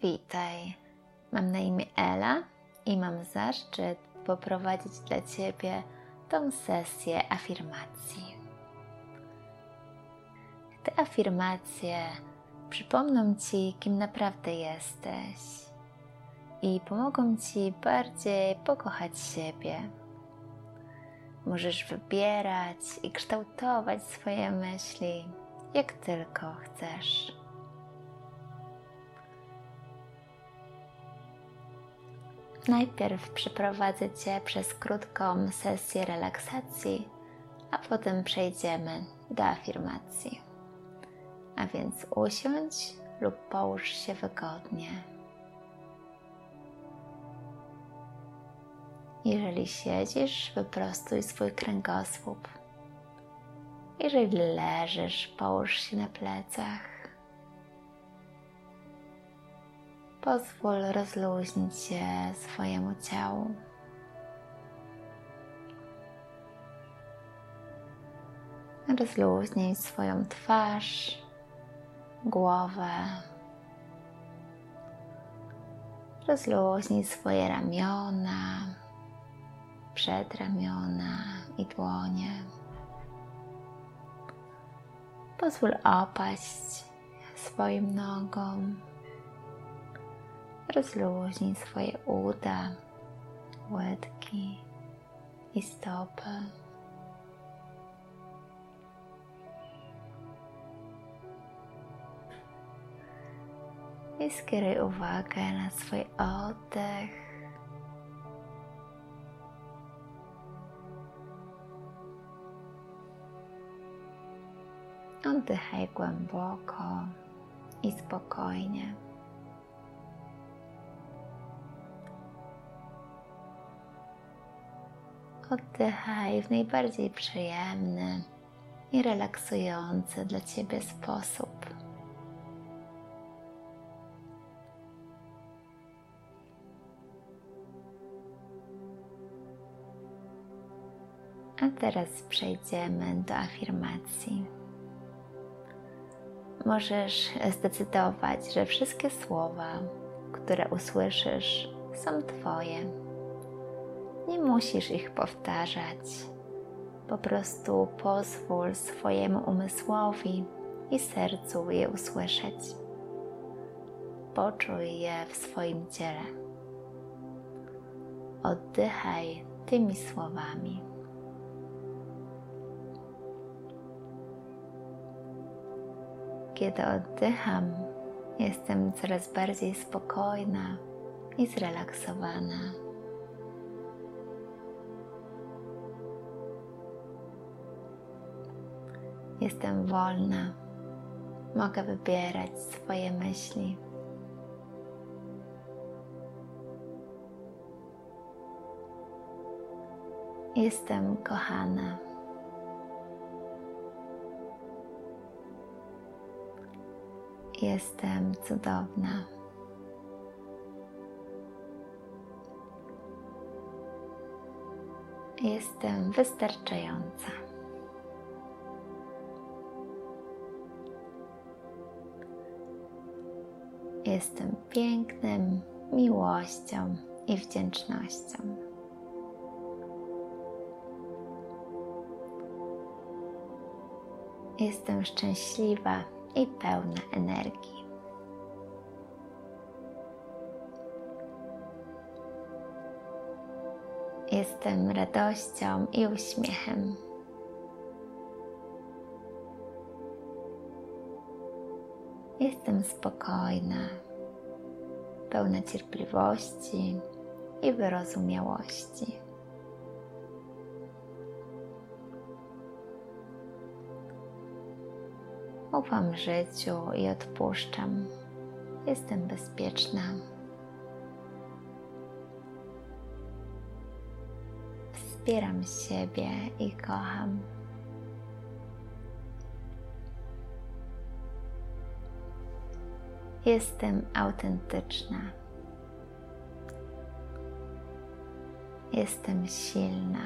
Witaj. Mam na imię Ela i mam zaszczyt poprowadzić dla Ciebie tą sesję afirmacji. Te afirmacje przypomną Ci, kim naprawdę jesteś i pomogą Ci bardziej pokochać siebie. Możesz wybierać i kształtować swoje myśli, jak tylko chcesz. Najpierw przeprowadzę Cię przez krótką sesję relaksacji, a potem przejdziemy do afirmacji. A więc usiądź lub połóż się wygodnie. Jeżeli siedzisz, wyprostuj swój kręgosłup. Jeżeli leżysz, połóż się na plecach. Pozwól rozluźnić się swojemu ciału. Rozluźnij swoją twarz, głowę. Rozluźnij swoje ramiona, przedramiona i dłonie. Pozwól opaść swoim nogom. Rozluźnij swoje uda, łydki i stopy. I skieruj uwagę na swój oddech. Oddychaj głęboko i spokojnie. Oddychaj w najbardziej przyjemny i relaksujący dla Ciebie sposób. A teraz przejdziemy do afirmacji. Możesz zdecydować, że wszystkie słowa, które usłyszysz, są Twoje nie musisz ich powtarzać. Po prostu pozwól swojemu umysłowi i sercu je usłyszeć. Poczuj je w swoim ciele. Oddychaj tymi słowami. Kiedy oddycham, jestem coraz bardziej spokojna i zrelaksowana. Jestem wolna. Mogę wybierać swoje myśli. Jestem kochana. Jestem cudowna. Jestem wystarczająca. Jestem pięknem, miłością i wdzięcznością. Jestem szczęśliwa i pełna energii. Jestem radością i uśmiechem. Jestem spokojna, pełna cierpliwości i wyrozumiałości. Ufam życiu i odpuszczam. Jestem bezpieczna. Wspieram siebie i kocham. Jestem autentyczna. Jestem silna.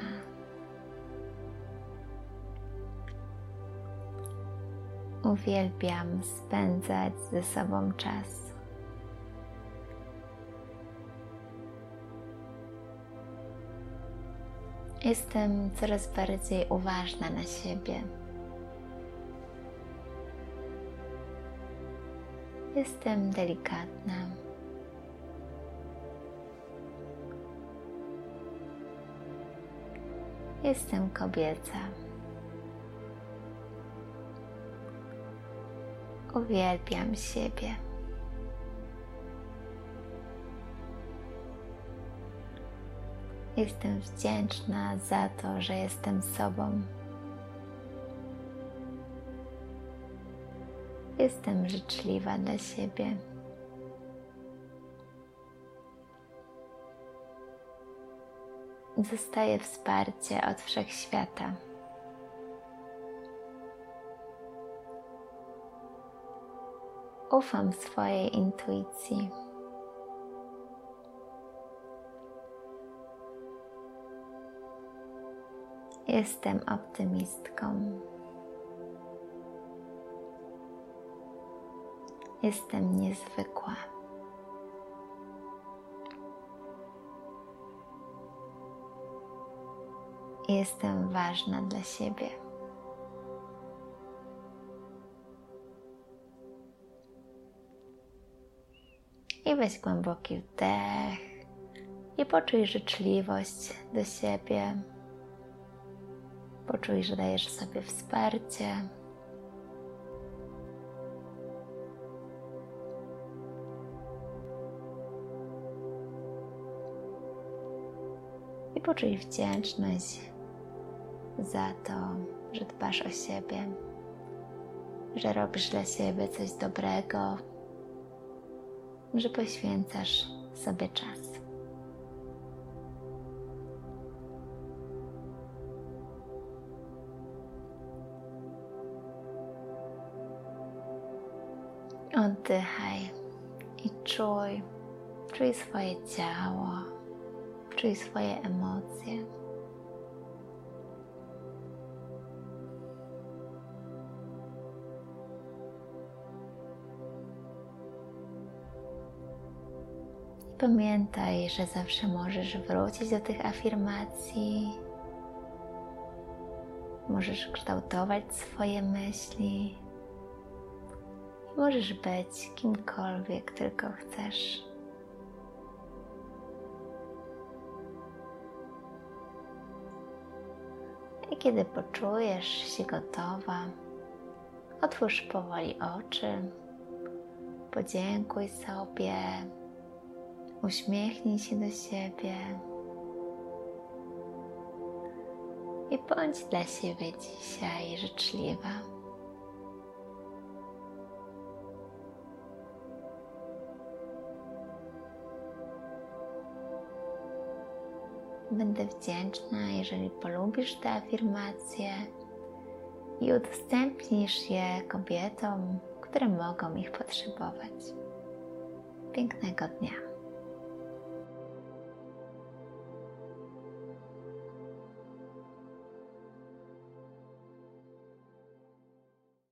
Uwielbiam spędzać ze sobą czas. Jestem coraz bardziej uważna na siebie. Jestem delikatna. Jestem kobieca. Uwielbiam siebie. Jestem wdzięczna za to, że jestem sobą. Jestem życzliwa dla siebie. Dostaję wsparcie od wszechświata. Ufam swojej intuicji. Jestem optymistką. Jestem niezwykła. Jestem ważna dla siebie. I weź głęboki wdech i poczuj życzliwość do siebie. Poczuj, że dajesz sobie wsparcie. I poczuj wdzięczność za to, że dbasz o siebie, że robisz dla siebie coś dobrego, że poświęcasz sobie czas. Oddychaj i czuj, czuj swoje ciało, czuj swoje emocje. Pamiętaj, że zawsze możesz wrócić do tych afirmacji. Możesz kształtować swoje myśli. Możesz być kimkolwiek tylko chcesz. I kiedy poczujesz się gotowa, otwórz powoli oczy, podziękuj sobie, uśmiechnij się do siebie i bądź dla siebie dzisiaj życzliwa. Będę wdzięczna, jeżeli polubisz te afirmacje i udostępnisz je kobietom, które mogą ich potrzebować. Pięknego dnia.